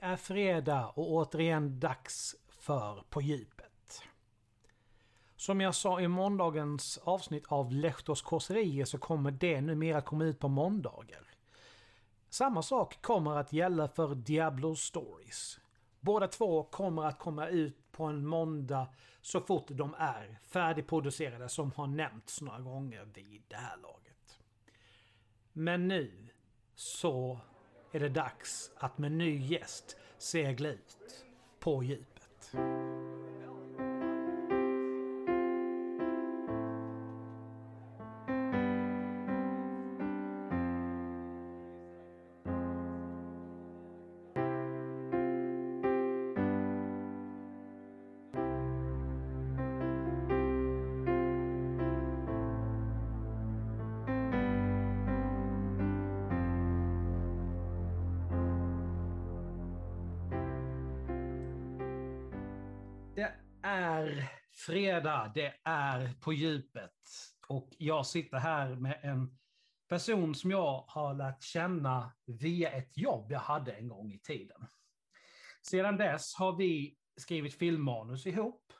är fredag och återigen dags för På djupet. Som jag sa i måndagens avsnitt av Lehtos korserier så kommer det numera att komma ut på måndagar. Samma sak kommer att gälla för Diablo Stories. Båda två kommer att komma ut på en måndag så fort de är färdigproducerade som har nämnts några gånger vid det här laget. Men nu så är det dags att med ny gäst segla ut på djupet. Är fredag, det är på djupet. Och jag sitter här med en person som jag har lärt känna via ett jobb jag hade en gång i tiden. Sedan dess har vi skrivit filmmanus ihop.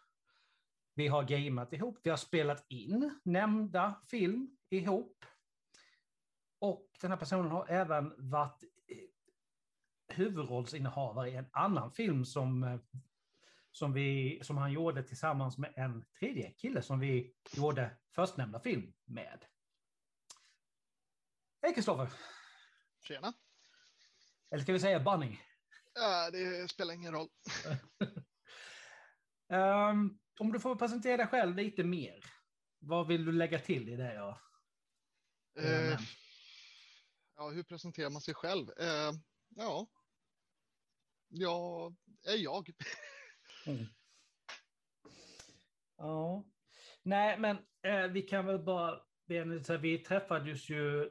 Vi har gameat ihop, vi har spelat in nämnda film ihop. Och den här personen har även varit eh, huvudrollsinnehavare i en annan film som eh, som, vi, som han gjorde tillsammans med en tredje kille som vi gjorde förstnämnda film med. Hej Kristoffer! Tjena. Eller ska vi säga Bunny? Ja, det spelar ingen roll. um, om du får presentera dig själv lite mer. Vad vill du lägga till i det jag... Eh, ja, hur presenterar man sig själv? Eh, ja, jag är jag. Mm. Ja. Nej, men eh, vi kan väl bara... Vi träffades ju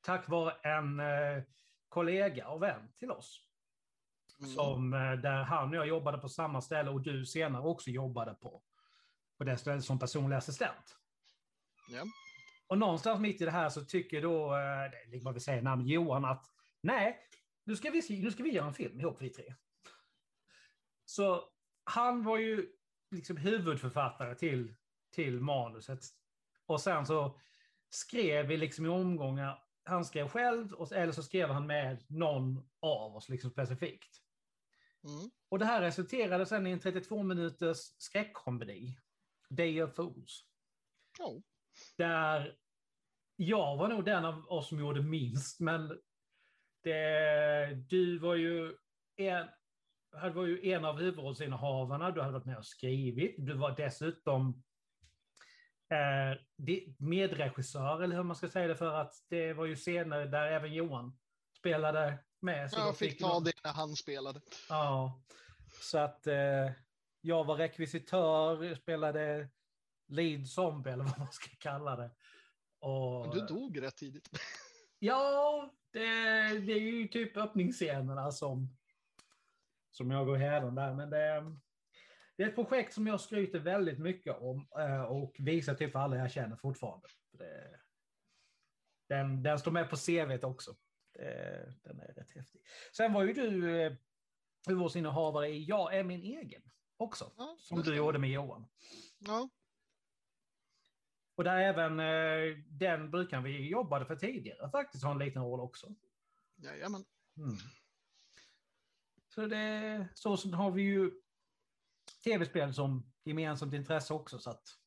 tack vare en eh, kollega och vän till oss. Mm. Som, eh, där han och jag jobbade på samma ställe och du senare också jobbade på, på det stället som personlig assistent. Ja. Och någonstans mitt i det här så tycker då, eh, det är vad vi säger namn, Johan att nej, nu ska, vi, nu ska vi göra en film ihop vi tre. Så han var ju liksom huvudförfattare till, till manuset. Och sen så skrev vi liksom i omgångar, han skrev själv och, eller så skrev han med någon av oss liksom specifikt. Mm. Och det här resulterade sen i en 32 minuters skräckkomedi, Day of Fools. Oh. Där jag var nog den av oss som gjorde minst, men det, du var ju en, du var ju en av huvudrollsinnehavarna, du hade varit med och skrivit, du var dessutom eh, medregissör, eller hur man ska säga det, för att det var ju scener där även Johan spelade med. Så Jag fick ta det när han spelade. Ja, så att eh, jag var rekvisitör, spelade lead zombie, eller vad man ska kalla det. Och, Men du dog rätt tidigt. Ja, det, det är ju typ öppningsscenerna som, som jag går hädan där. Men det, det är ett projekt som jag skryter väldigt mycket om eh, och visar typ för alla jag känner fortfarande. Det, den, den står med på CVt också. Det, den är rätt häftig. Sen var ju du eh, huvudrollsinnehavare i Jag är min egen också, Ja, som du gjorde med Johan. Ja, Och där även eh, den brukaren vi jobbade för tidigare faktiskt har en liten roll också. jajamän. Mm. Så det, så har vi ju tv-spel som gemensamt intresse också. Så att,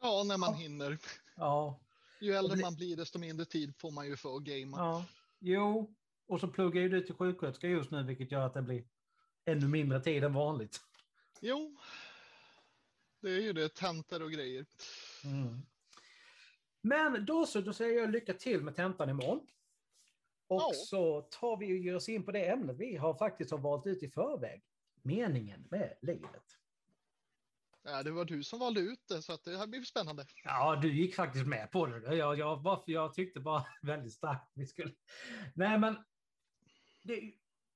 Ja, när man Ja. hinner. ja, Ju äldre man blir, desto mindre tid får man ju för att gamea. ja, jo, och så pluggar ju du till sjuksköterska just nu, vilket gör att det blir ännu mindre tid än vanligt. Jo, det är ju det. Tentor och grejer. Mm. Men då så, då säger jag lycka till med tentan imorgon. Och Ja. så tar vi och ger oss in på det ämnet vi har faktiskt har valt ut i förväg. Meningen med livet. Ja, det var du som valde ut det, så att det här blir spännande. Ja, du gick faktiskt med på det. Jag, jag, bara, jag tyckte bara väldigt starkt vi skulle... Nej, men det,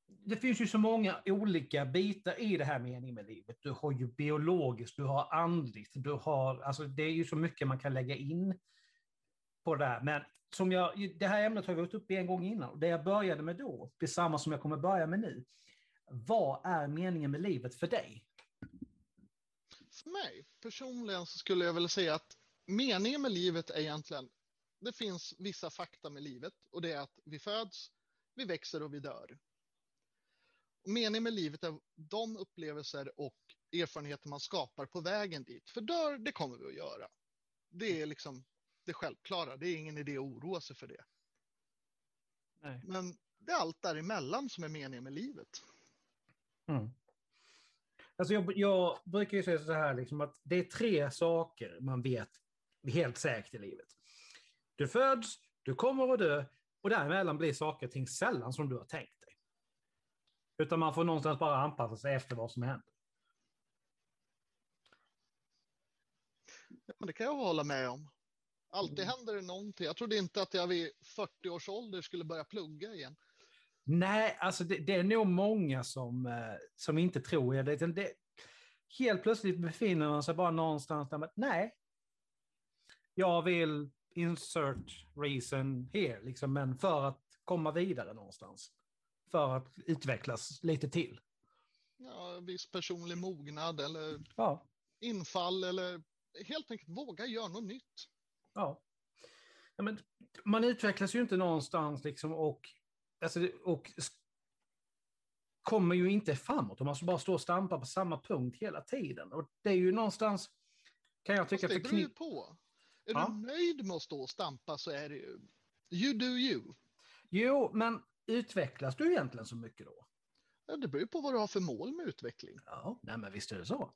det finns ju så många olika bitar i det här meningen med livet. Du har ju biologiskt, du har andligt, du har... Alltså det är ju så mycket man kan lägga in på det där. Men som jag, det här ämnet har jag varit uppe en gång innan. Och det jag började med då, det är samma som jag kommer börja med nu. Vad är meningen med livet för dig? För mig personligen så skulle jag vilja säga att meningen med livet är egentligen, det finns vissa fakta med livet och det är att vi föds, vi växer och vi dör. meningen med livet är de upplevelser och erfarenheter man skapar på vägen dit. För dör, det kommer vi att göra. Det är liksom det självklara. Det är ingen idé att oroa sig för det. Nej. Men det är allt däremellan som är meningen med livet. Mm. Alltså jag, jag, brukar ju säga så här, liksom att det är tre saker man vet helt säkert i livet. Du föds, du kommer att dö och däremellan blir saker och ting sällan som du har tänkt dig. Utan man får någonstans bara anpassa sig efter vad som händer. Ja, det kan jag hålla med om. Alltid mm. händer det någonting. Jag trodde inte att jag vid 40 års ålder skulle börja plugga igen. Nej, alltså det, det är nog många som, eh, som inte tror det. det. Helt plötsligt befinner man sig bara någonstans där man, nej, jag vill insert reason here, liksom, men för att komma vidare någonstans. För att utvecklas lite till. Ja, viss personlig mognad eller ja. infall eller helt enkelt våga göra något nytt. Ja. ja men man utvecklas ju inte någonstans liksom och, alltså, och kommer ju inte framåt. Man bara stå och stampa på samma punkt hela tiden. Och det är ju någonstans, kan jag tycka... Fast det beror ju på. Är ja. du nöjd med att stå och stampa så är det ju... You do you. Jo, men utvecklas du egentligen så mycket då? Ja, det beror ju på vad du har för mål med utveckling. Ja, nej, men visst är det så.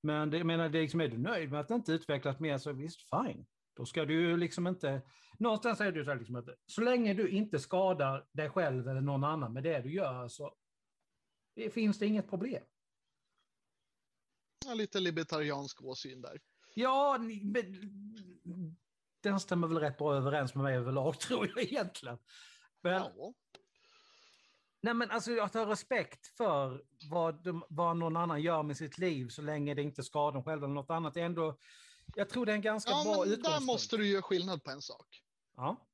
Men det, jag menar, det liksom, är du nöjd med att det inte utvecklas mer så visst, fine. Då ska du ju liksom inte... Någonstans är det så här liksom att så länge du inte skadar dig själv eller någon annan med det du gör så det finns det inget problem. Ja, lite libertariansk åsyn där. Ja, den stämmer väl rätt bra överens med mig överlag tror jag egentligen. Men, ja. Nej, men alltså att ha respekt för vad, de, vad någon annan gör med sitt liv så länge det inte skadar dem själva eller något annat. Det är ändå, jag tror det är en ganska ja, bra utgångspunkt. Där måste du göra skillnad på en sak. Ja.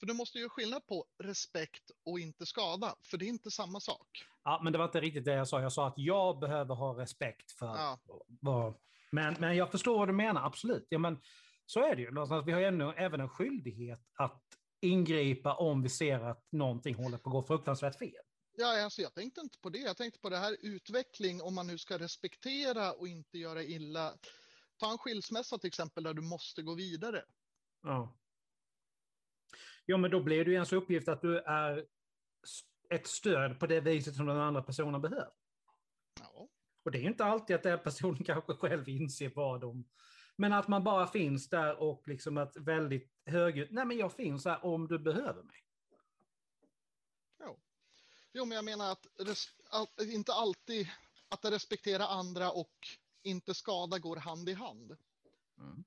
För du måste göra skillnad på respekt och inte skada, för det är inte samma sak. Ja, men det var inte riktigt det jag sa. Jag sa att jag behöver ha respekt för ja. vad... Men, men jag förstår vad du menar, absolut. Ja, men så är det ju. Vi har ännu, även en skyldighet att ingripa om vi ser att någonting håller på att gå fruktansvärt fel. Ja, alltså jag tänkte inte på det. Jag tänkte på det här utveckling, om man nu ska respektera och inte göra illa. Ta en skilsmässa till exempel, där du måste gå vidare. Ja. Ja, men då blir det ju ens uppgift att du är ett stöd på det viset som den andra personen behöver. Ja. Och det är ju inte alltid att den personen kanske själv inser vad de men att man bara finns där och liksom att väldigt högljutt, nej men jag finns här om du behöver mig. Jo, jo men jag menar att, att inte alltid att respektera andra och inte skada går hand i hand. Mm.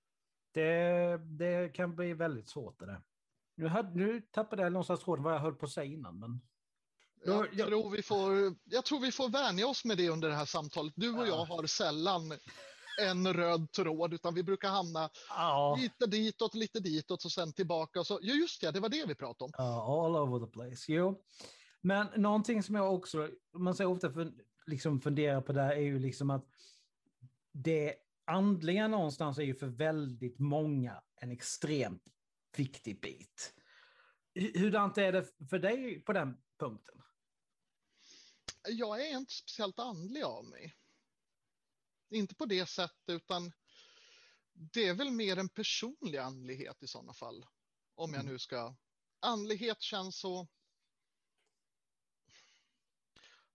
Det, det kan bli väldigt svårt det där. Nu, hade, nu tappade jag någonstans tråden vad jag höll på att säga innan. Men... Jag, jag, tror vi får, jag tror vi får vänja oss med det under det här samtalet. Du och ja. jag har sällan en röd tråd, utan vi brukar hamna ja. lite ditåt, lite ditåt och sen tillbaka. Och så, ja, just det, det var det vi pratade om. Ja, all over the place. Jo. Men någonting som jag också, man säger ofta för, liksom funderar på där är ju liksom att det andliga någonstans är ju för väldigt många en extremt viktig bit. Hurdant är det för dig på den punkten? Jag är inte speciellt andlig av mig. Inte på det sättet, utan det är väl mer en personlig andlighet i sådana fall. Om jag mm. nu ska... Andlighet känns så...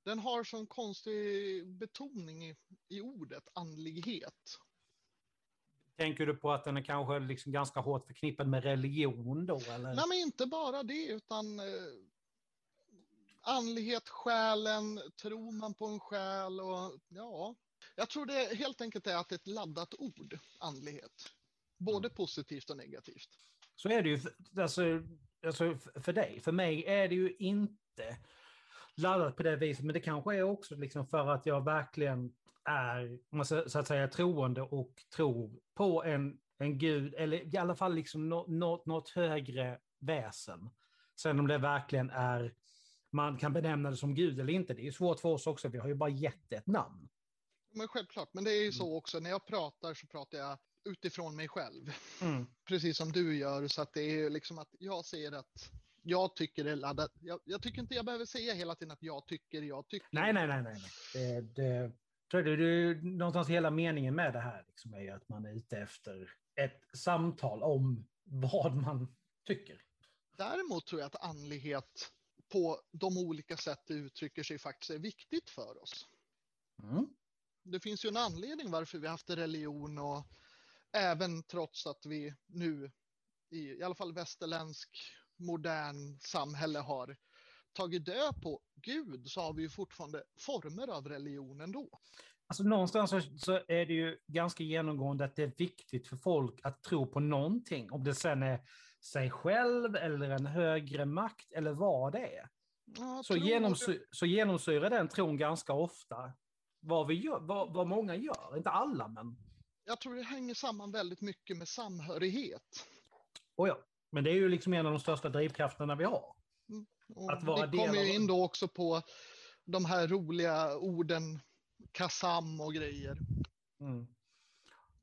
Den har sån konstig betoning i, i ordet andlighet. Tänker du på att den är kanske liksom ganska hårt förknippad med religion då? Eller? Nej, men inte bara det, utan eh, andlighet, själen, tror man på en själ och ja, jag tror det helt enkelt är att det är ett laddat ord, andlighet. Både mm. positivt och negativt. Så är det ju, alltså, alltså för dig. För mig är det ju inte laddat på det viset, men det kanske är också liksom för att jag verkligen är så att säga troende och tror på en en gud, eller i alla fall liksom något, något, något högre väsen. Sen om det verkligen är, man kan benämna det som gud eller inte, det är svårt för oss också, vi har ju bara gett ett namn. Men självklart, men det är ju så också, när jag pratar så pratar jag utifrån mig själv. Mm. Precis som du gör, så att det är liksom att jag ser att jag tycker det är laddat. Jag, jag, tycker inte jag behöver säga hela tiden att jag tycker, jag tycker. Nej, nej, nej, nej. Det, det, tror du, det, någonstans hela meningen med det här liksom är ju att man är ute efter ett samtal om vad man tycker. Däremot tror jag att andlighet på de olika sätt det uttrycker sig faktiskt är viktigt för oss. Mm. Det finns ju en anledning varför vi har haft religion och även trots att vi nu i, i alla fall västerländsk modern samhälle har tagit död på Gud så har vi ju fortfarande former av religion ändå. Alltså någonstans så, så är det ju ganska genomgående att det är viktigt för folk att tro på någonting. Om det sen är sig själv eller en högre makt eller vad det är. Ja, Så, genomsy så genomsyrar den tron ganska ofta vad, vi gör, vad, vad många gör. Inte alla, men... Jag tror det hänger samman väldigt mycket med samhörighet. Oh ja. Men det är ju liksom en av de största drivkrafterna vi har. Och Att vara det del kommer ju in då också på de här roliga orden kasam och grejer. Mm.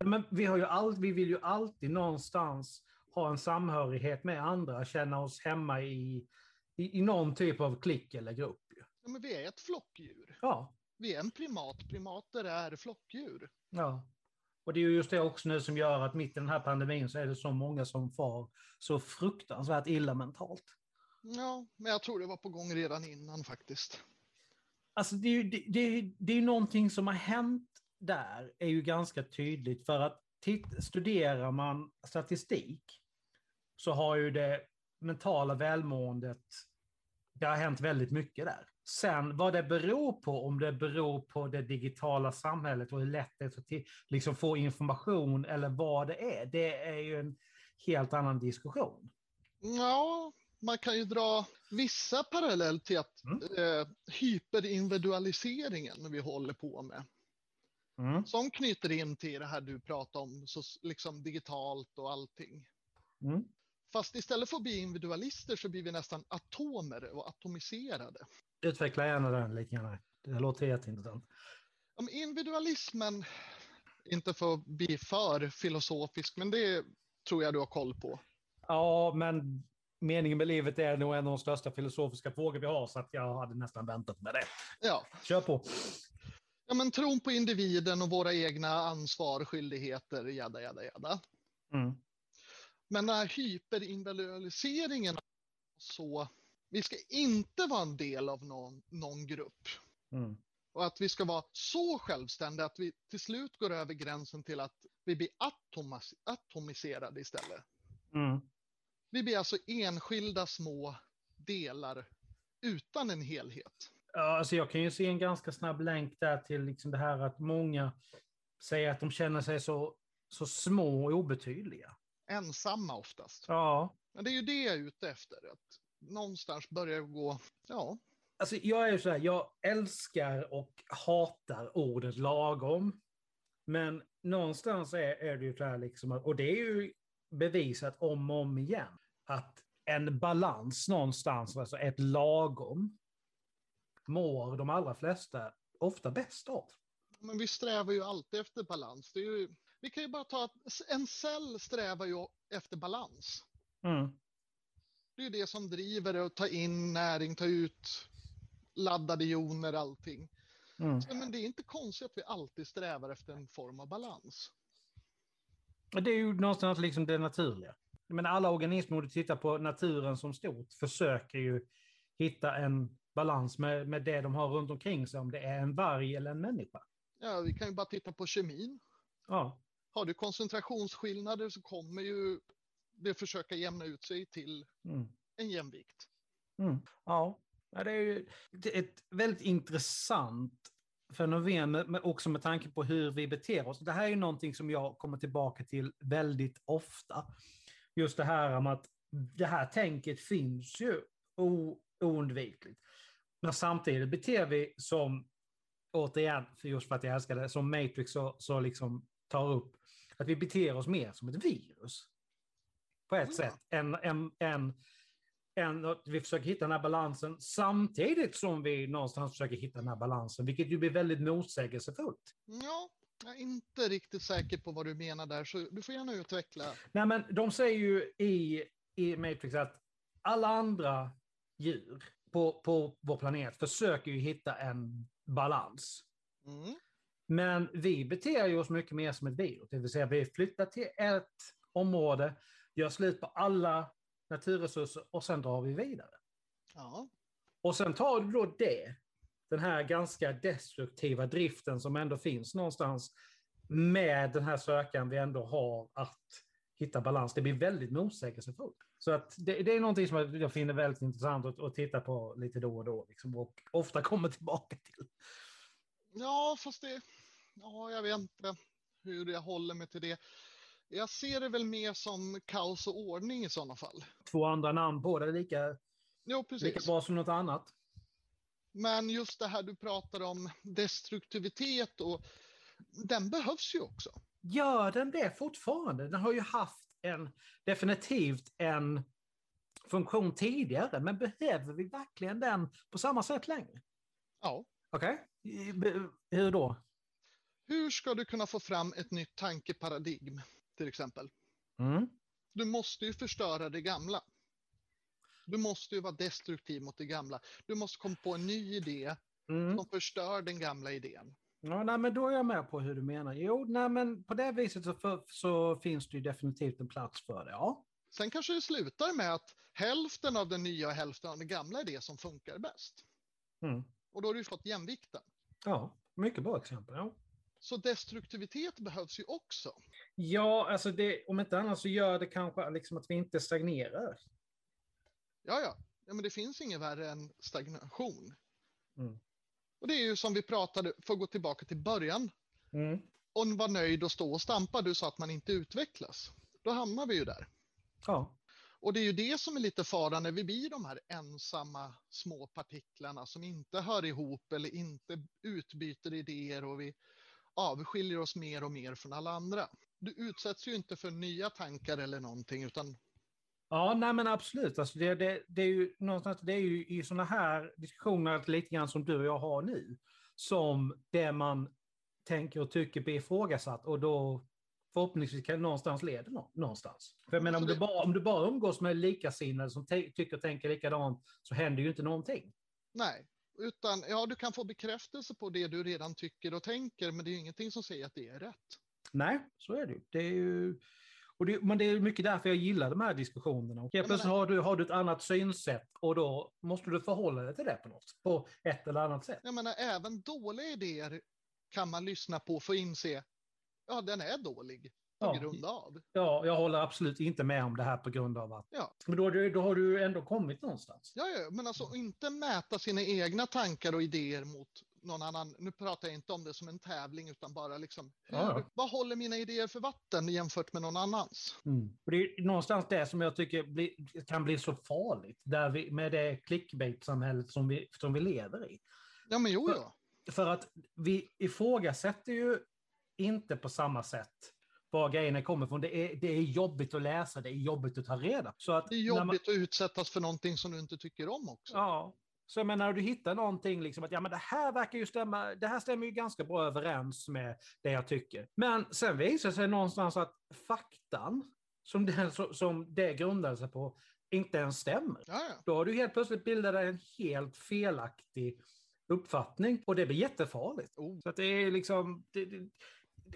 Men vi, har ju all, vi vill ju alltid någonstans ha en samhörighet med andra, känna oss hemma i, i, i någon typ av klick eller grupp. Ja, men vi är ett flockdjur. Ja, Vi är en primat. Primater är flockdjur. ja. Och det är ju just det också nu som gör att mitt i den här pandemin så är det så många som far så fruktansvärt illa mentalt. Ja, men jag tror det var på gång redan innan faktiskt. Alltså det är ju det, det, det är någonting som har hänt där, är ju ganska tydligt. För att titt, studerar man statistik så har ju det mentala välmåendet, det har hänt väldigt mycket där. Sen vad det beror på, om det beror på det digitala samhället och hur lätt det är att liksom få information eller vad det är, det är ju en helt annan diskussion. Ja, man kan ju dra vissa parallell till att Mm. eh, hyperindividualiseringen vi håller på med. Mm. Som knyter in till det här du pratar om, så liksom digitalt och allting. Mm. Fast istället för att bli individualister så blir vi nästan atomer och atomiserade. Utveckla gärna den lite grann. Det låter jätteintressant. Om individualismen, inte för att bli för filosofisk, men det tror jag du har koll på. Ja, men meningen med livet är nog en av de största filosofiska frågor vi har, så att jag hade nästan väntat med det. Ja, Kör på. ja men tron på individen och våra egna ansvar, skyldigheter, jada, jada, jada. Mm. Men den här hyperindividualiseringen, så vi ska inte vara en del av någon, någon grupp. Mm. Och att vi ska vara så självständiga att vi till slut går över gränsen till att vi blir atomas, atomiserade istället. Mm. Vi blir alltså enskilda små delar utan en helhet. Ja, alltså jag kan ju se en ganska snabb länk där till liksom det här att många säger att de känner sig så, så små och obetydliga. Ensamma oftast. Ja, Men det är ju det jag är ute efter. Att någonstans börjar det gå, ja, alltså jag är ju så här, jag älskar och hatar ordet lagom. Men någonstans är, är det ju så här liksom, och det är ju bevisat om och om igen, att en balans någonstans, alltså ett lagom, mår de allra flesta ofta bäst av. men vi strävar ju alltid efter balans. Det är ju, vi kan ju bara ta att en cell strävar ju efter balans. Mm. Det är det som driver det att ta in näring, ta ut laddade joner, allting. Mm. Så, men det är inte konstigt att vi alltid strävar efter en form av balans. Det är ju någonstans liksom det naturliga. Men alla organismer, om du tittar på naturen som stort, försöker ju hitta en balans med, med det de har runt omkring sig, om det är en varg eller en människa. Ja, vi kan ju bara titta på kemin. Ja, Har du koncentrationsskillnader så kommer ju det försöka jämna ut sig till mm. en jämvikt. Mm. ja. det är ju ett väldigt intressant fenomen, med, också med tanke på hur vi beter oss. Det här är ju någonting som jag kommer tillbaka till väldigt ofta. Just det här om att det här tänket finns ju oundvikligt. Men samtidigt beter vi som, återigen, för just för att jag älskar det, som Matrix så, så liksom tar upp, att vi beter oss mer som ett virus. På ett Ja. sätt. Än, än, än att vi försöker hitta den här balansen samtidigt som vi någonstans försöker hitta den här balansen, vilket ju blir väldigt motsägelsefullt. Ja, jag är inte riktigt säker på vad du menar där, så du får gärna utveckla. Nej, men de säger ju i, i Matrix att alla andra djur på, på vår planet försöker ju hitta en balans. Mm. Men vi beter ju oss mycket mer som ett virus, det vill säga vi flyttar till ett område, gör slut på alla naturresurser och sen drar vi vidare. Ja, Och sen tar du då det, den här ganska destruktiva driften som ändå finns någonstans med den här sökan vi ändå har att hitta balans. Det blir väldigt motsägelsefullt. Så att det, det är någonting som jag- finner väldigt intressant att, att titta på lite då och då. Liksom, och ofta kommer tillbaka till. ja fast det... Ja, jag vet inte hur jag håller mig till det. Jag ser det väl mer som kaos och ordning i sådana fall. Två andra namn det, lika, Jo, lika precis. bra som något annat. Men just det här du pratar om destruktivitet och den behövs ju också. Gör den det fortfarande? Den har ju haft en, definitivt en funktion tidigare, men behöver vi verkligen den på samma sätt längre? Ja. Okej, okay. hur då? Hur ska du kunna få fram ett nytt tankeparadigm, till exempel? Mm. Du måste ju förstöra det gamla. Du måste ju vara destruktiv mot det gamla. Du måste komma på en ny idé Mm. som förstör den gamla idén. Ja, nej, men då är jag med på hur du menar. Jo, nej, men på det viset så, för, så finns det ju definitivt en plats för det. Ja. Sen kanske det slutar med att hälften av den nya och hälften av den gamla är det som funkar bäst. Mm. Och då har du fått jämvikten. ja, mycket bra exempel. Ja. Så destruktivitet behövs ju också. Ja, alltså det, om inte annat så gör det kanske liksom att vi inte stagnerar. Ja, ja. ja men det finns inget värre än stagnation. Mm. Och det är ju som vi pratade, för att gå tillbaka till början, Mm. och vara nöjd och stå och stampa. Du sa att man inte utvecklas. Då hamnar vi ju där. Ja. Och det är ju det som är lite faran när vi blir de här ensamma små partiklarna som inte hör ihop eller inte utbyter idéer och vi avskiljer oss mer och mer från alla andra. Du utsätts ju inte för nya tankar eller någonting utan Ja, nej men absolut. Alltså det, det, det är ju någonstans, det är ju i sådana här diskussioner lite grann som du och jag har nu, som det man tänker och tycker blir ifrågasatt och då förhoppningsvis kan någonstans leda nå- någonstans. För jag menar, om Alltså du det- bara, om du bara umgås med likasinnade som tycker och tänker likadant så händer ju inte någonting. nej. Utan ja, du kan få bekräftelse på det du redan tycker och tänker men det är ingenting som säger att det är rätt. Nej, så är det ju. Det är ju och det, men det är mycket därför jag gillar de här diskussionerna. Och helt plötsligt har du, har du ett annat synsätt och då måste du förhålla dig till det på något på ett eller annat sätt. Jag menar även dåliga idéer kan man lyssna på för att inse ja, den är dålig på Ja. grund av. Ja, jag håller absolut inte med om det här på grund av att... Ja. Men då, då har du ändå kommit någonstans. Ja, ja, men alltså inte mäta sina egna tankar och idéer mot någon annan. Nu pratar jag inte om det som en tävling utan bara liksom, hur, Ja, vad håller mina idéer för vatten jämfört med någon annans? Och det är någonstans det som jag tycker blir, kan bli så farligt där vi, med det clickbait-samhället som vi, som vi lever i. Ja, men jo, ja. För att vi ifrågasätter ju inte på samma sätt var grejerna kommer ifrån. Det är, det är jobbigt att läsa, det är jobbigt att ta reda på. Det är när man- jobbigt att utsättas för någonting som du inte tycker om också. Ja. Så jag menar, när du hittar någonting, liksom att ja, men det här verkar ju stämma, det här stämmer ju ganska bra överens med det jag tycker. Men sen visar det sig någonstans att faktan som det, som- det grundar sig på inte ens stämmer. Ja, ja. Då har du helt plötsligt bildat en helt felaktig uppfattning och det blir jättefarligt. Oh. Så att det är liksom... Det, det,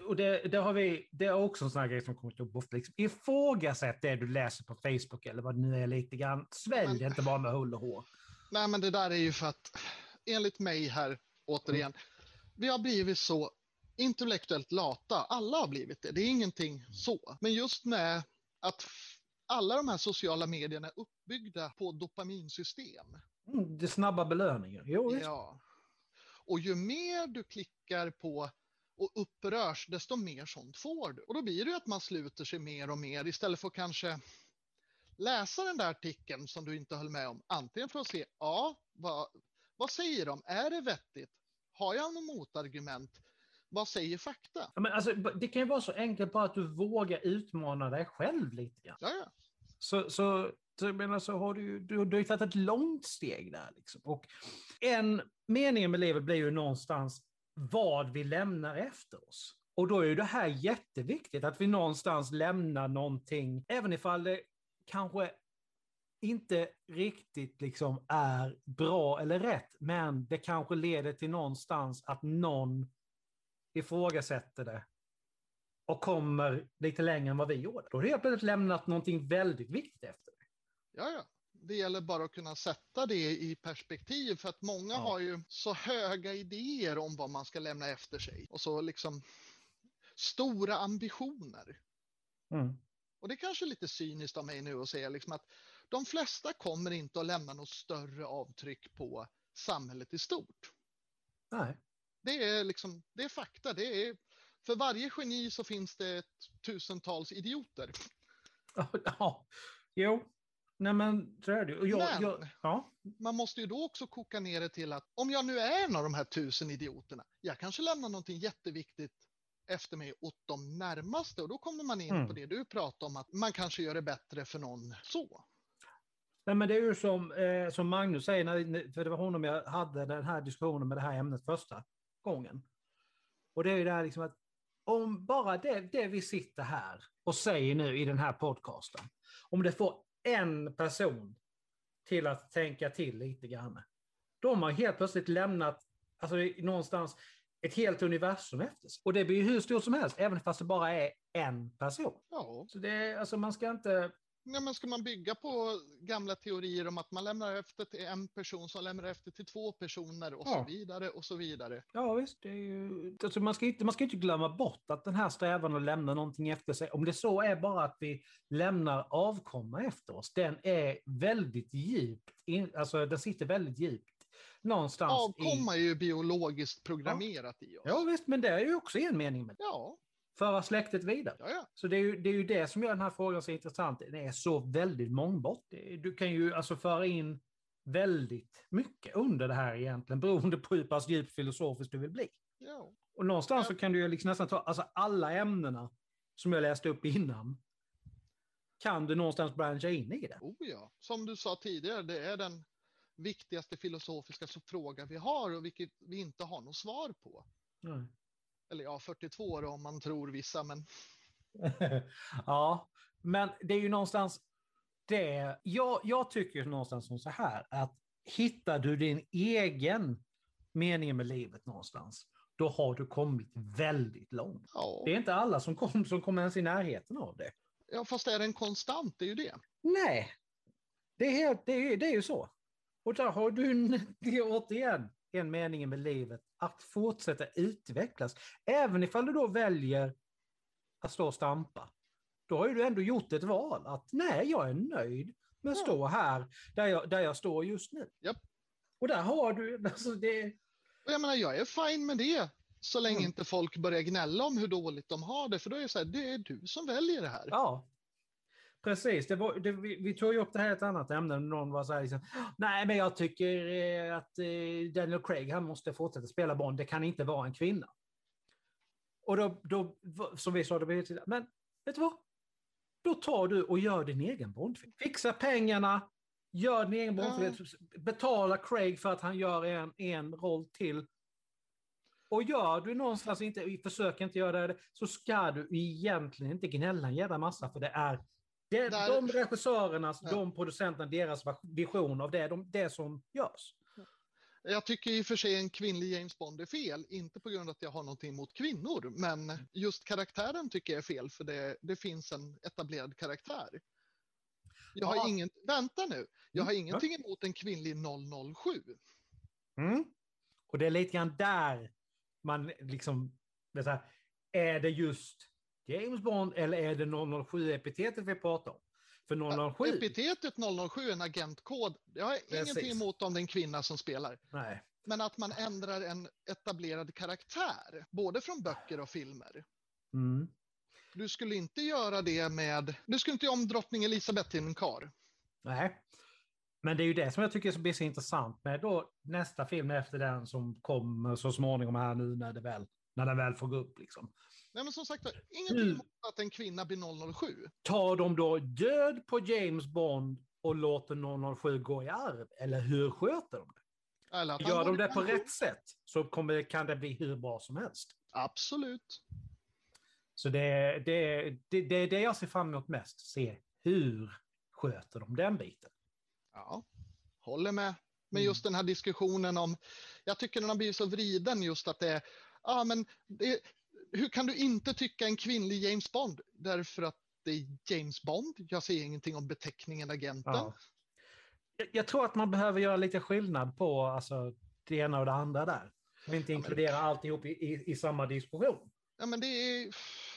och det, det, har vi, det är också en sån här grej som kommer upp ofta. Liksom, ifrågasätt det du läser på Facebook eller vad det nu är lite grann. Svälj Men- inte bara med hull och hår. Nej, men det där är ju för att, enligt mig här, återigen, vi har blivit så intellektuellt lata. Alla har blivit det. Det är ingenting så. Men just med att alla de här sociala medierna är uppbyggda på dopaminsystem. Mm, det snabba belöningar. Jo. Ja. Och ju mer du klickar på och upprörs, desto mer sånt får du. Och då blir det ju att man sluter sig mer och mer istället för att kanske läsa den där artikeln som du inte höll med om. Antingen för att se, ja, vad, vad säger de? Är det vettigt? Har jag något motargument? vad säger fakta? Ja, men alltså, det kan ju vara så enkelt bara att du vågar utmana dig själv lite grann. Ja, ja. Så, så, så, jag menar, så har du, du, du har ju tagit ett långt steg där. Liksom. Och en mening med livet blir ju någonstans vad vi lämnar efter oss. Och då är ju det här jätteviktigt, att vi någonstans lämnar någonting, även ifall det kanske inte riktigt liksom är bra eller rätt, men det kanske leder till någonstans att någon ifrågasätter det och kommer lite längre än vad vi gjorde. Då har du helt plötsligt lämnat någonting väldigt viktigt efter dig. Ja, ja. Det gäller bara att kunna sätta det i perspektiv för att många Ja. har ju så höga idéer om vad man ska lämna efter sig och så liksom stora ambitioner. Mm. Och det är kanske lite cyniskt av mig nu att säga liksom att de flesta kommer inte att lämna något större avtryck på samhället i stort. Nej. Det är liksom, det är fakta. Det är, för varje geni så finns det tusentals idioter. Ja, jo. Nej men så är det ju. Men- jag, ja. Man måste ju då också koka ner det till att om jag nu är en av de här tusen idioterna, jag kanske lämnar någonting jätteviktigt efter mig åt de närmaste och då kommer man in Mm. på det du pratade om att man kanske gör det bättre för någon så. Nej, men det är ju som, eh, som Magnus säger, när, för det var honom jag hade den här diskussionen med det här ämnet första gången. Och det är ju det här liksom att om bara det, det vi sitter här och säger nu i den här podcasten, om det får en person till att tänka till lite grann, då har helt plötsligt lämnat alltså, någonstans ett helt universum efter sig. Och det blir ju hur stort som helst, även fast det bara är en person. Ja, Så det alltså man ska inte... Ja, men ska man bygga på gamla teorier om att man lämnar efter till en person som lämnar efter till två personer och Ja. så vidare och så vidare. Ja visst, det är ju... alltså man, ska inte, man ska inte glömma bort att den här strävan att lämna någonting efter sig, om det så är bara att vi lämnar avkomma efter oss, den är väldigt djupt, in, alltså den sitter väldigt djupt någonstans i... Avkomma är ju biologiskt programmerat i oss. Ja visst, men det är ju också en mening med det. ja, Föra släktet vidare. ja, ja. Så det är, ju, det är ju det som gör den här frågan så intressant. Den är så väldigt mångbott. Det- Du kan ju alltså föra in väldigt mycket under det här egentligen, beroende på hur pass djupt filosofiskt du vill bli. ja. Och någonstans så kan du ju liksom nästan ta, alltså alla ämnena som jag läste upp innan, kan du någonstans branscha in i det. Oh ja. Som du sa tidigare, det är den viktigaste filosofiska fråga vi har och vilket vi inte har något svar på. Mm. Eller ja, 42 år om man tror vissa, men ja, men det är ju någonstans det. Jag, jag tycker någonstans som så här att hittar du din egen mening med livet någonstans, då har du kommit väldigt långt. ja. Det är inte alla som kommer som kommer ens i närheten av det. ja, fast är det en konstant, det är ju det. Nej, det är, helt, det är, det är ju så. Och där har du återigen en mening med livet, att fortsätta utvecklas. Även ifall du då väljer att stå och stampa, då har ju du ändå gjort ett val att nej, jag är nöjd med att Ja. stå här där jag, där jag står just nu. Japp. Och där har du, alltså det, Och jag menar, jag är fine med det. Så länge Mm. inte folk börjar gnälla om hur dåligt de har det. För då är det så här, det är du som väljer det här. Ja, precis. Det var, det, vi, vi tog ju upp det här i ett annat ämne. Någon var så här, liksom, nej men jag tycker eh, att eh, Daniel Craig, han måste fortsätta spela Bond. Det kan inte vara en kvinna. Och då, då som vi sa, det, men vet du vad? Då tar du och gör din egen Bondfilm. Fixa pengarna, gör din egen Bondfilm, betala Craig för att han gör en, en roll till. Och gör du någonstans inte, försök inte göra det, så ska du egentligen inte gnälla en jävla massa, för det är det, Där- de regissörernas, Ja. de producenterna, deras vision av det, de, det som görs. Jag tycker i och för sig en kvinnlig James Bond är fel. Inte på grund av att jag har någonting emot kvinnor. Men just karaktären tycker jag är fel. För det, det finns en etablerad karaktär. Jag har Ja. ingen, vänta nu. Jag har Mm, ingenting emot en kvinnlig 007. Mm. Och det är lite grann där man liksom, är det just James Bond eller är det 007-epitetet vi pratar om? För 007, Epitetet 007 är en agentkod. Jag har Precis. ingenting emot om det är en kvinna som spelar. nej. Men att man ändrar en etablerad karaktär, både från böcker och filmer. Mm. Du skulle inte göra det med, du skulle inte göra om drottning Elisabeth till en kar. Nej. Men det är ju det som jag tycker blir så intressant med då nästa film efter den som kommer så småningom här nu när det väl när den väl får gå upp. Liksom. Nej, men som sagt, ingenting Mm. att en kvinna blir 007. Tar de då död på James Bond och låter 007 gå i arv? Eller hur sköter de det? Gör de det på rätt sätt så kommer, kan det bli hur bra som helst. Absolut. Så det, det, det, det är det jag ser fram emot mest. Se hur sköter de den biten. Ja, håller med. Men Mm. just den här diskussionen om, jag tycker den har blivit så vriden just att det är, ja men det, hur kan du inte tycka en kvinnlig James Bond? Därför att det är James Bond. Jag ser ingenting om beteckningen agenten. Ja. Jag, jag tror att man behöver göra lite skillnad på alltså, det ena och det andra där. Och inte Ja, men- inkludera alltihop i, i, i samma diskussion. Ja, men det, är,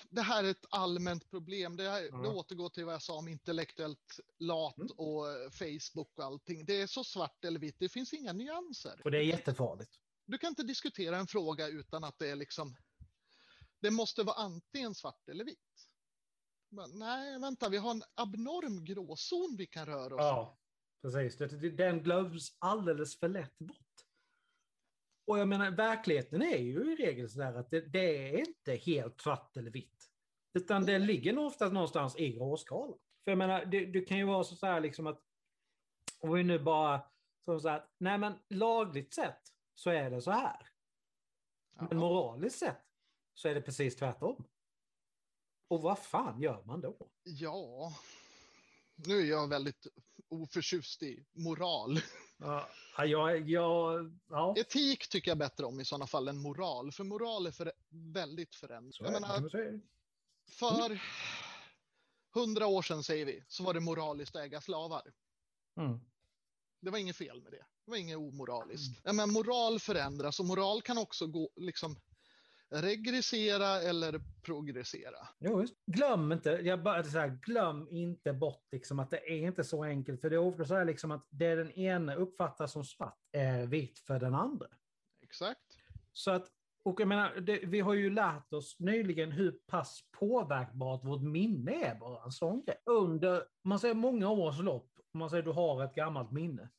det här är ett allmänt problem. Det, här, Ja. det återgår till vad jag sa om intellektuellt lat Mm. och eh, Facebook och allting. Det är så svart eller vitt. Det finns inga nyanser. Och det är jättefarligt. Du kan inte diskutera en fråga utan att det är liksom. Det måste vara antingen svart eller vitt. Men, nej, vänta, vi har en abnorm gråzon vi kan röra oss. Ja, precis. Den glöms alldeles för lätt bort. Och jag menar, verkligheten är ju i regel sådär att det, det är inte helt svart eller vitt. Utan det ligger nog oftast någonstans i gråskalan. För jag menar, det, det kan ju vara så här liksom att, om vi nu bara, så så här, nej men lagligt sett så är det så här. Men moraliskt sett så är det precis tvärtom. Och vad fan gör man då? ja, nu är jag väldigt oförtjust i moral. Ja, jag, jag, ja. Etik tycker jag bättre om i sådana fall än moral, för moral är för, väldigt förändrad. Så Jag menar, för hundra år sedan säger vi, så var det moraliskt att äga slavar. Mm. Det var inget fel med det. Det var inget omoraliskt. Ja, men moral förändras och moral kan också gå liksom regressera eller progressera. Jo, just. Glöm inte, jag bara så här, glöm inte bort liksom att det är inte så enkelt. För det är ofta så här liksom att det den ena uppfattar som svart är vitt för den andra. Exakt. Så att, och jag menar, det, vi har ju lärt oss nyligen hur pass påverkbart vårt minne är bara en sån grej. Under, man säger många års lopp, man säger du har ett gammalt minne.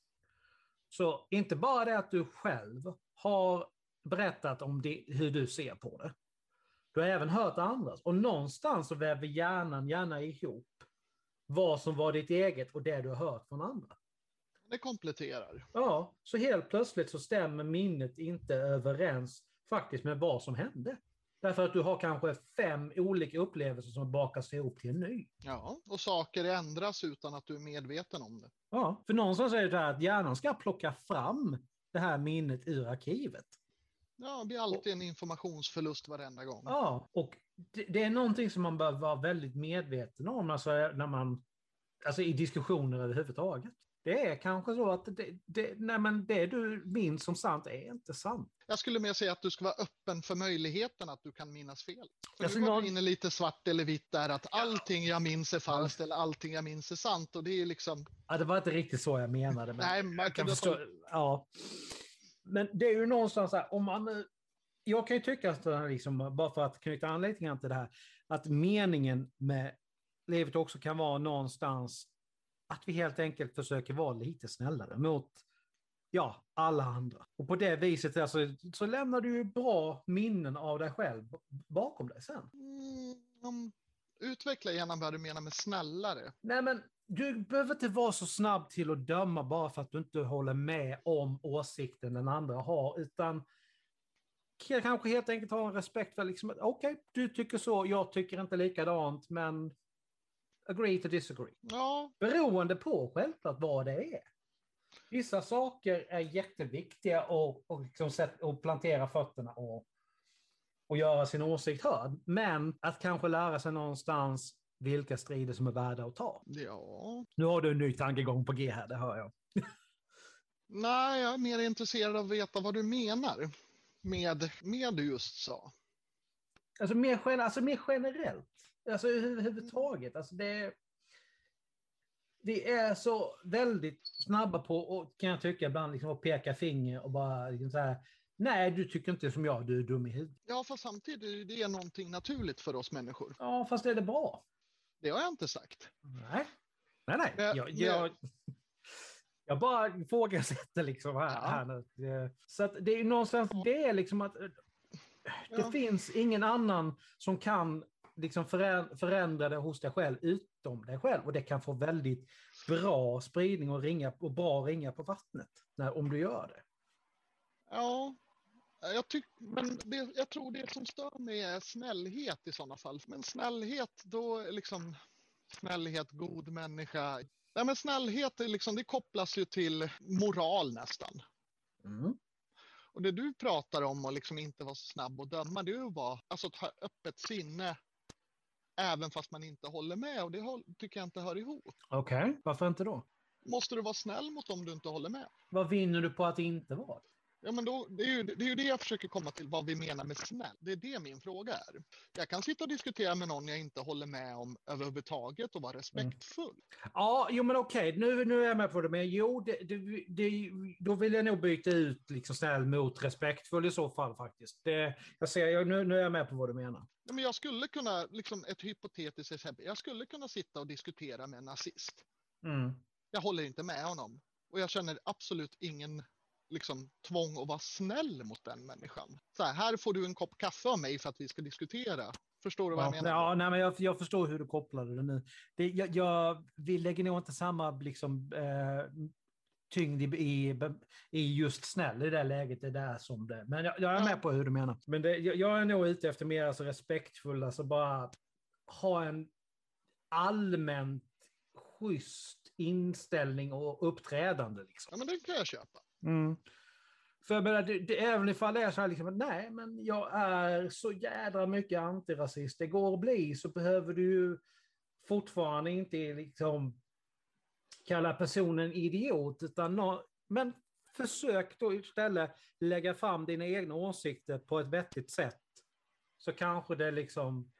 Så inte bara det att du själv har berättat om det, hur du ser på det. Du har även hört andras. Och någonstans så väver hjärnan gärna ihop vad som var ditt eget och det du har hört från andra. Det kompletterar. Ja, så helt plötsligt så stämmer minnet inte överens faktiskt med vad som hände. Därför att du har kanske fem olika upplevelser som bakas ihop till en ny. Ja, och saker ändras utan att du är medveten om det. Ja, för någonstans är det så här att hjärnan ska plocka fram det här minnet ur arkivet. Ja, det blir alltid en informationsförlust varenda gång. Ja, och det, det är någonting som man bör vara väldigt medveten om alltså, när man, alltså i diskussioner överhuvudtaget. Det är kanske så att det, det, nej, men det du minns som sant är inte sant. Jag skulle mer säga att du ska vara öppen för möjligheten att du kan minnas fel. För Alltså, nu var någon- du inne lite svart eller vitt där, att allting jag minns är falskt eller allting jag minns är sant. Och det är liksom, Ja, det var inte riktigt så jag menade. Men nej, man jag kan kunde förstå. Ja. Men det är ju någonstans så här, om man Jag kan ju tycka, att det här liksom, bara för att knyta an lite grann till det här, att meningen med livet också kan vara någonstans att vi helt enkelt försöker vara lite snällare mot ja, alla andra. Och på det viset alltså, så lämnar du ju bra minnen av dig själv bakom dig sen. Mm, utveckla gärna vad du menar med snällare. Nej, men du behöver inte vara så snabb till att döma bara för att du inte håller med om åsikten den andra har, utan kanske helt enkelt ha en respekt för liksom, okej, du tycker så, jag tycker inte likadant, men agree to disagree. Ja, Beroende på självklart vad det är. Vissa saker är jätteviktiga och, och, liksom och plantera fötterna och, och göra sin åsikt hörd. Men att kanske lära sig någonstans vilka strider som är värda att ta. ja. Nu har du en ny tankegång på G här, det hör jag. Nej, jag är mer intresserad av att veta vad du menar med, med du just sa. Alltså mer, gen- alltså mer generellt. Alltså överhuvudtaget. Alltså det, vi är så väldigt snabba på, och kan jag tycka ibland, liksom, att peka finger och bara liksom så här, nej, du tycker inte som jag, du är dum i huvudet. Ja, fast samtidigt är det någonting naturligt för oss människor. Ja, fast är det bra? Det har jag inte sagt. Nej, nej, nej. Men- Jag, jag, jag bara ifrågasätter liksom här, Ja. här nu. Det- Så att det är ju någonstans det liksom att det Ja. finns ingen annan som kan liksom förä- förändra det hos dig själv utom dig själv. Och det kan få väldigt bra spridning och, ringa, och bra ringa på vattnet när, om du gör det. Ja, jag, tyck, men det, jag tror det som stör mig är snällhet i sådana fall. Men snällhet, då liksom snällhet, god människa. Nej, men snällhet är liksom, det kopplas ju till moral nästan. Mm. Och det du pratar om och liksom inte vara så snabb och döma, det är ju bara alltså, att ha öppet sinne även fast man inte håller med och det tycker jag inte hör ihop. Okej, varför inte då? Måste du vara snäll mot dem du inte håller med? Vad vinner du på att inte vara? Ja, men då, det, är ju, det är ju det jag försöker komma till, vad vi menar med snäll. Det är det min fråga är. Jag kan sitta och diskutera med någon jag inte håller med om överhuvudtaget och vara respektfull. Ja, jo men okej, nu, nu är jag med på det. Men jo, det, det, det, då vill jag nog byta ut liksom snäll mot respektfull i så fall faktiskt. Det, jag ser, jag, nu, nu är jag med på vad du menar. Ja, men jag skulle kunna, liksom ett hypotetiskt exempel, jag skulle kunna sitta och diskutera med en nazist. Mm. Jag håller inte med honom och jag känner absolut ingen liksom, tvång att vara snäll mot den människan. Så här, här får du en kopp kaffe av mig för att vi ska diskutera. Förstår du vad jag Ja, menar? ja, nej, men jag, jag förstår hur du kopplade det nu. Det, jag, jag, vi lägger nog inte samma liksom, eh, tyngd i, i, i just snäll i det läget. Det är där som det. Men jag, jag är Ja. med på hur du menar. Men det, jag, jag är nog ute efter mer alltså, respektfull, alltså bara ha en allmänt schysst inställning och uppträdande. Liksom. Ja, men det kan jag köpa. Mm. För jag menar, det, det, även ifall det är så här, liksom, nej, men jag är så jädra mycket antirasist. Det går att bli så behöver du ju fortfarande inte liksom kalla personen idiot, utan nå, men försök då istället lägga fram dina egna åsikter på ett vettigt sätt. Så kanske det liksom,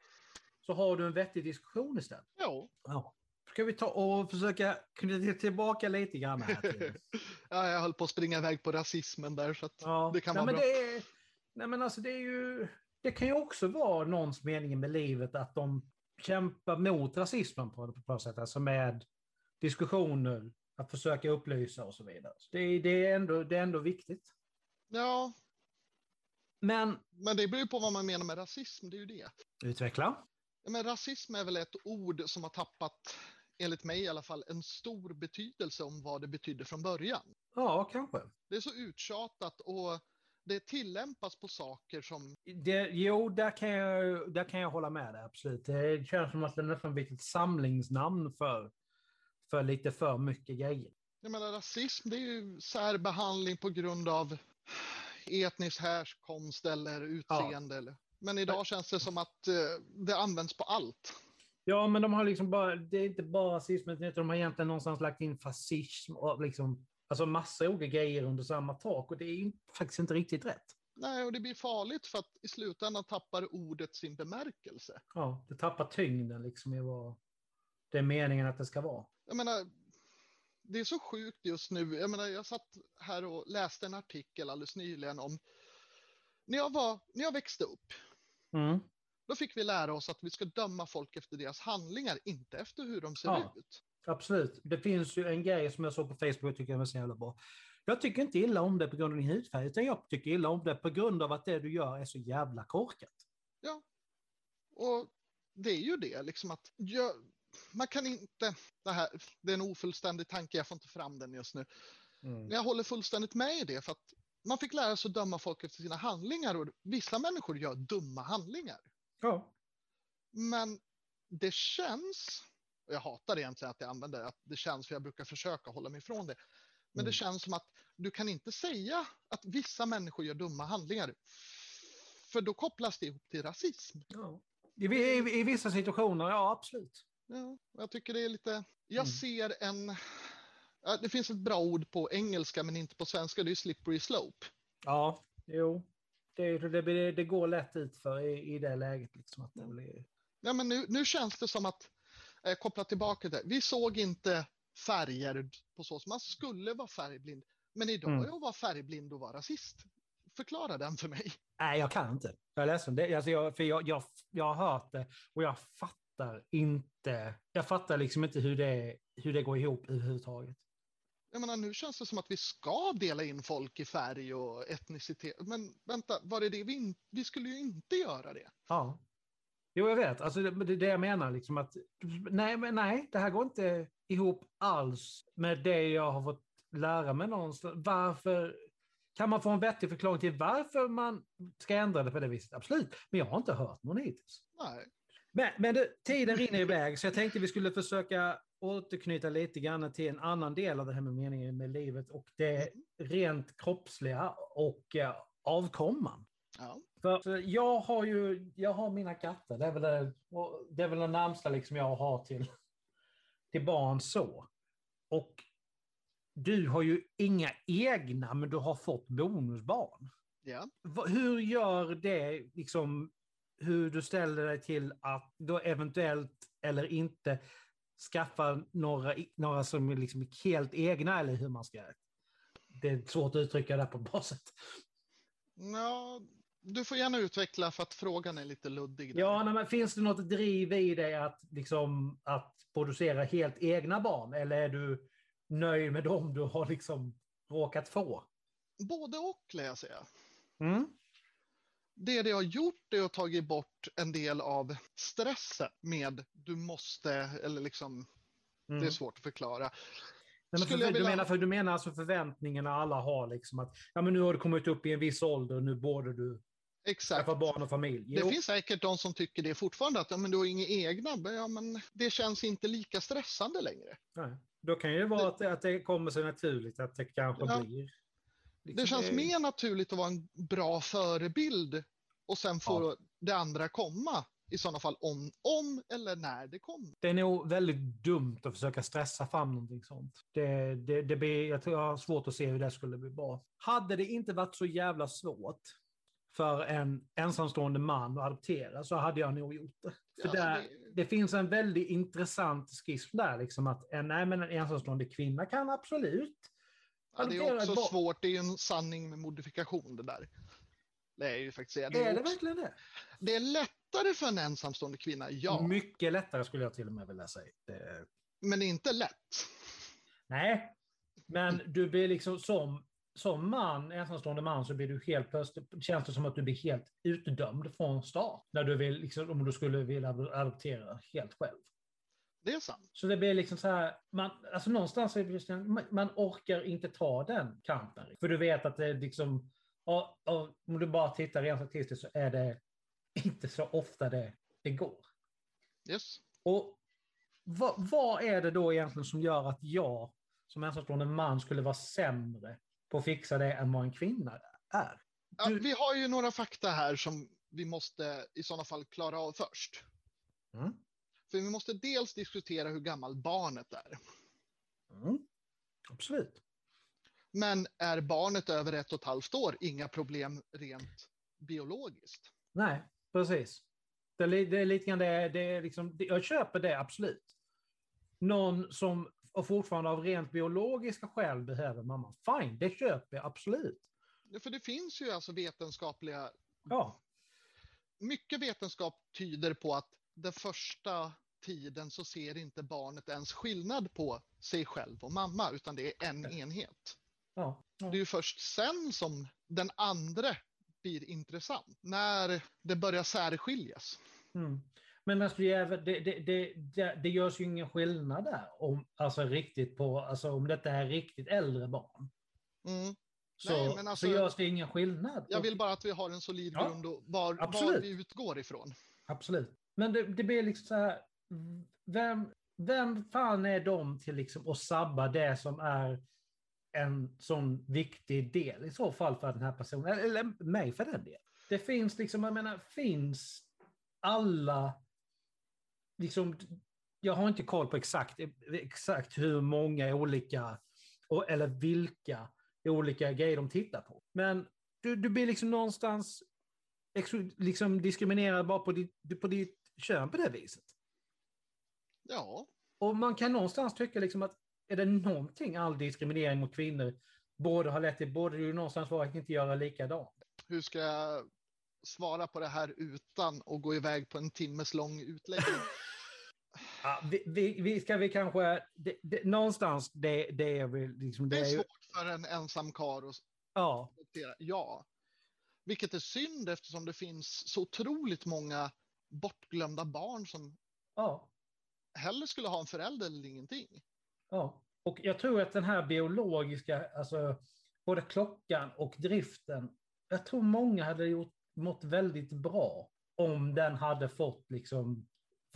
så har du en vettig diskussion istället. Jo. Ja. Ska vi ta och försöka knyta tillbaka lite grann här till Ja, jag höll på att springa iväg på rasismen där så Ja, det kan nej, vara men bra. det är, nej men alltså det är ju, det kan ju också vara någons mening med livet att de kämpar mot rasismen på, på något sätt, alltså med diskussioner, att försöka upplysa och så vidare. Det, är- det, är ändå, det är ändå viktigt. Ja, Men, men det beror ju på vad man menar med rasism, det är ju det. utveckla. Men rasism är väl ett ord som har tappat, enligt mig i alla fall, en stor betydelse om vad det betydde från början. Ja, kanske. Det är så uttjatat och det tillämpas på saker som, Det, jo, där kan, jag, där kan jag hålla med dig, absolut. Det känns som att det nästan blivit ett samlingsnamn för, för lite för mycket grejer. jag menar rasism, det är ju särbehandling på grund av etnisk härkomst eller utseende. Eller. Men idag känns det som att eh, det används på allt. Ja, men de har liksom bara, det är inte bara rasism, utan de har egentligen någonstans lagt in fascism och liksom, alltså massa olika grejer under samma tak och det är ju faktiskt inte riktigt rätt. Nej, och det blir farligt för att i slutändan tappar ordet sin bemärkelse. Ja, det tappar tyngden liksom i vad det är meningen att det ska vara. Jag menar, det är så sjukt just nu. Jag menar, jag satt här och läste en artikel alldeles nyligen om när jag, var, när jag växte upp, Mm. Då fick vi lära oss att vi ska döma folk efter deras handlingar, inte efter hur de ser Ja. ut. Absolut. Det finns ju en grej som jag såg på Facebook och tycker jag var så jävla bra. Jag tycker inte illa om det på grund av din hudfärg, utan jag tycker illa om det på grund av att det du gör är så jävla korkat. Och det är ju det, liksom att jag, man kan inte, det här, det är en ofullständig tanke, jag får inte fram den just nu. Men jag håller fullständigt med i det, för att man fick lära sig att döma folk efter sina handlingar och vissa människor gör dumma handlingar. Ja. Men det känns, och jag hatar egentligen att jag använder att det känns, för jag brukar försöka hålla mig ifrån det. Men Mm. det känns som att du kan inte säga att vissa människor gör dumma handlingar. För då kopplas det ihop till rasism. ja. I, i, I vissa situationer, ja absolut. Ja, jag tycker det är lite, jag Mm. ser en, det finns ett bra ord på engelska men inte på svenska, det är slippery slope. Ja, jo. Det, det, det, går lätt ut för i, i det läget. Liksom, att det blir... Ja, men nu, nu känns det som att, eh, koppla tillbaka till det, vi såg inte färger på så som man skulle vara färgblind. Men idag Mm. är att vara färgblind och vara rasist. Förklara den för mig. Nej, jag kan inte. Jag är ledsen. Det, alltså jag, för jag, jag, jag har hört det och jag fattar inte. Jag fattar liksom inte hur det, hur det går ihop överhuvudtaget. Jag menar, nu känns det som att vi ska dela in folk i färg och etnicitet. Men vänta, var det det vi in... Vi skulle ju inte göra det. Ja. Jo, jag vet. Alltså, det är det jag menar. Liksom att, nej, men nej, det här går inte ihop alls med det jag har fått lära mig någonstans. Varför kan man få en vettig förklaring till varför man ska ändra det på det viset? Absolut, men jag har inte hört någon hittills. Nej. Men, men det, tiden rinner iväg, så jag tänkte vi skulle försöka återknyta lite grann till en annan del av det här med meningen med livet och det rent kroppsliga och eh, avkomman. Ja. För, jag har ju, jag har mina katter, det är väl det, det, är väl det närmsta liksom jag har till, till barn så. Och du har ju inga egna, men du har fått bonusbarn. ja. Hur gör det, liksom, hur du ställer dig till att då eventuellt eller inte skaffa några, några som är liksom helt egna, eller hur man ska... Det är svårt att uttrycka det på ett bra sätt. Ja, du får gärna utveckla för att frågan är lite luddig. där. Ja, men finns det något driv i dig att, liksom, att producera helt egna barn, eller är du nöjd med dem du har liksom råkat få? Både och, lär jag säga. Mm. Det det har gjort är att tagit bort en del av stressen med du måste, eller liksom, Mm. det är svårt att förklara. Nej, men för, jag du, vilja- menar, för, du menar alltså förväntningarna alla har, liksom att ja, men nu har du kommit upp i en viss ålder, nu borde du Exakt. skaffa barn och familj. Det Jo, finns säkert de som tycker det fortfarande, att ja, men du har inga egna, men, ja, men det känns inte lika stressande längre. nej. Då kan det vara att, att det kommer sig naturligt, att det kanske Ja. blir... Det liksom, känns eh, mer naturligt att vara en bra förebild och sen får det andra komma i sådana fall om, om eller när det kommer. Det är nog väldigt dumt att försöka stressa fram någonting sånt. Det, det, det blir, jag tror jag har svårt att se hur det skulle bli bra. Hade det inte varit så jävla svårt för en ensamstående man att adoptera så hade jag nog gjort det. För Ja, där, det- det... finns en väldigt intressant skiss där, liksom att en, nej, men en ensamstående kvinna kan absolut Ja, det är också svårt, det är ju en sanning med modifikation det där. Det är ju faktiskt det. Det Är är, det också, verkligen det? det är lättare för en ensamstående kvinna, ja, Mycket lättare skulle jag till och med vilja säga. Det, men det är inte lätt. Nej, men du blir liksom som, som man, ensamstående man, så blir du helt plötsligt, känns det som att du blir helt utdömd från start. När du vill, liksom, om du skulle vilja adoptera helt själv. Det är sant. Så det blir liksom så här, man, alltså någonstans man, orkar inte ta den kampen. För du vet att det är liksom, och, och, om du bara tittar rent statistiskt så är det inte så ofta det, det går. Yes. Och vad, vad är det då egentligen som gör att jag som ensamstående man skulle vara sämre på att fixa det än vad en kvinna är? Ja, vi har ju några fakta här som vi måste i sådana fall klara av först. Mm. För vi måste dels diskutera hur gammal barnet är. Mm. Absolut. Men är barnet över ett och ett halvt år, inga problem rent biologiskt. Nej, precis. Det är, det är lite grann det, det är liksom, det, jag köper det absolut. Någon som fortfarande av rent biologiska skäl behöver mamma, fine, det köper jag absolut. För det finns ju alltså vetenskapliga, Ja, mycket vetenskap tyder på att den första tiden så ser inte barnet ens skillnad på sig själv och mamma, utan det är en enhet. ja. ja. Det är ju först sen som den andra blir intressant, när det börjar särskiljas. Mm. Men alltså, det, det, det, det, görs ju ingen skillnad där, om, alltså riktigt på, alltså om detta är riktigt äldre barn. Mm. Så, Nej, men alltså- så görs det ingen skillnad. Jag vill bara att vi har en solid Ja, grund och var, var vi utgår ifrån. Absolut. Men det, det blir liksom så här, vem, vem fan är de till liksom att sabba det som är en sån viktig del i så fall för den här personen, eller, mig för den delen. Det finns liksom, jag menar, finns alla, liksom, jag har inte koll på exakt, exakt hur många olika, eller vilka olika grejer de tittar på. Men du, du blir liksom någonstans liksom diskriminerad bara på ditt, på ditt kön på det viset. Ja, Och man kan någonstans tycka liksom att är det någonting all diskriminering mot kvinnor borde ha lett till, borde det ju någonstans vara att inte göra likadant. hur ska jag svara på det här utan att gå iväg på en timmes lång utläggning? Ja, vi, vi, vi ska vi kanske, det, det, någonstans det, det är väl liksom... Det är ju- svårt för en ensam karl att Ja. Ja. Vilket är synd eftersom det finns så otroligt många bortglömda barn som ja, hellre skulle ha en förälder eller ingenting. ja. Och jag tror att den här biologiska, alltså både klockan och driften, jag tror många hade gjort, mått väldigt bra om den hade fått liksom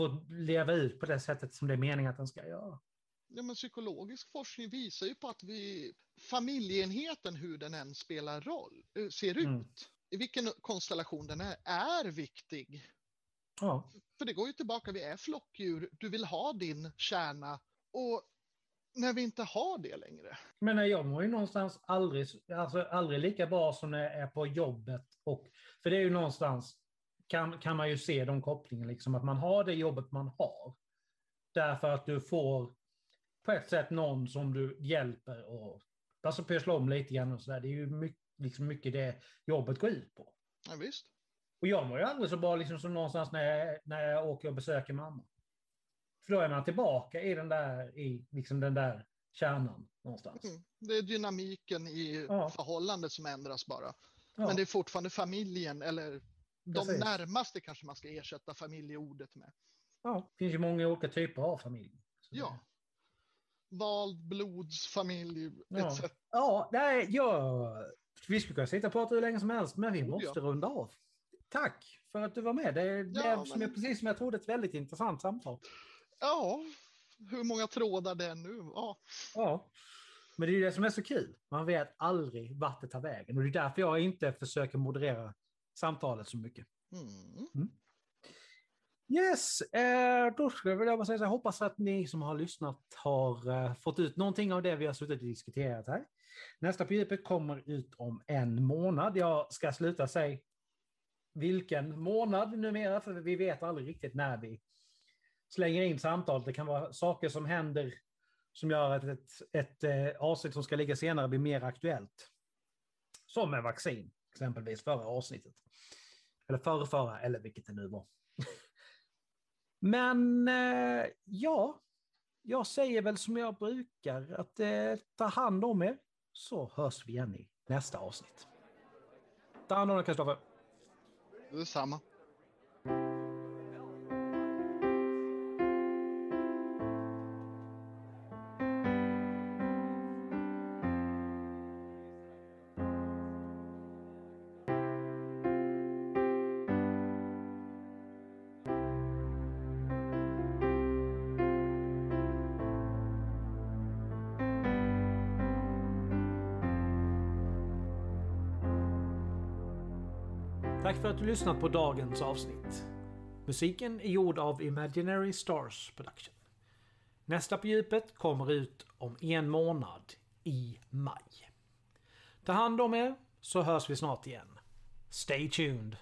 fått leva ut på det sättet som det är meningen att den ska göra. Ja, men psykologisk forskning visar ju på att vi, familjeenheten, hur den än spelar roll, eh, ser ut, Mm. i vilken konstellation den är, är viktig. Ja, För det går ju tillbaka, vi är flockdjur, du vill ha din kärna och när vi inte har det längre. men jag mår ju någonstans aldrig, alltså aldrig lika bra som när jag är på jobbet. Och, för det är ju någonstans, kan, kan man ju se de kopplingarna, liksom, att man har det jobbet man har. Därför att du får på ett sätt någon som du hjälper och alltså pyssla om lite grann och sådär. Det är ju mycket, liksom mycket det jobbet går ut på. Ja, visst. Och jag mår ju aldrig så bra liksom, som någonstans när jag, när jag åker och besöker mamma. För då är man tillbaka i den där, i liksom den där kärnan någonstans. Mm. Det är dynamiken i Ja. förhållandet som ändras bara. Ja, Men det är fortfarande familjen eller de precis. närmaste kanske man ska ersätta familjeordet med. Ja, det finns ju många olika typer av familj. Ja. Vald blodsfamilj Ja. etc. Ja, nej, ja, vi skulle kunna sitta och prata hur länge som helst, men vi Oh, måste runda av. Tack för att du var med. Det blev Ja, som men- jag, precis som jag trodde ett väldigt intressant samtal. Ja, hur många trådar det är nu. Ja. Ja. Men det är ju det som är så kul. Man vet aldrig vart det tar vägen. Och det är därför jag inte försöker moderera samtalet så mycket. Mm. Yes, eh, då skulle jag vilja bara säga så här, hoppas att ni som har lyssnat har eh, fått ut någonting av det vi har suttit och diskuterat här. Nästa på djupet kommer ut om en månad. Jag ska sluta säga vilken månad numera, för vi vet aldrig riktigt när vi slänger in samtalet. Det kan vara saker som händer som gör att ett, ett ett avsnitt som ska ligga senare blir mer aktuellt. Som med vaccin, exempelvis förra avsnittet. Eller förrförra, eller vilket det nu var. Men eh, ja, jag säger väl som jag brukar att eh, ta hand om er så hörs vi igen i nästa avsnitt. Ta hand om dig Kristoffer. Detsamma. Tack för att du lyssnat på dagens avsnitt. Musiken är gjord av Imaginary Stars Production. Nästa på djupet kommer ut om en månad i maj. Ta hand om er så hörs vi snart igen. Stay tuned!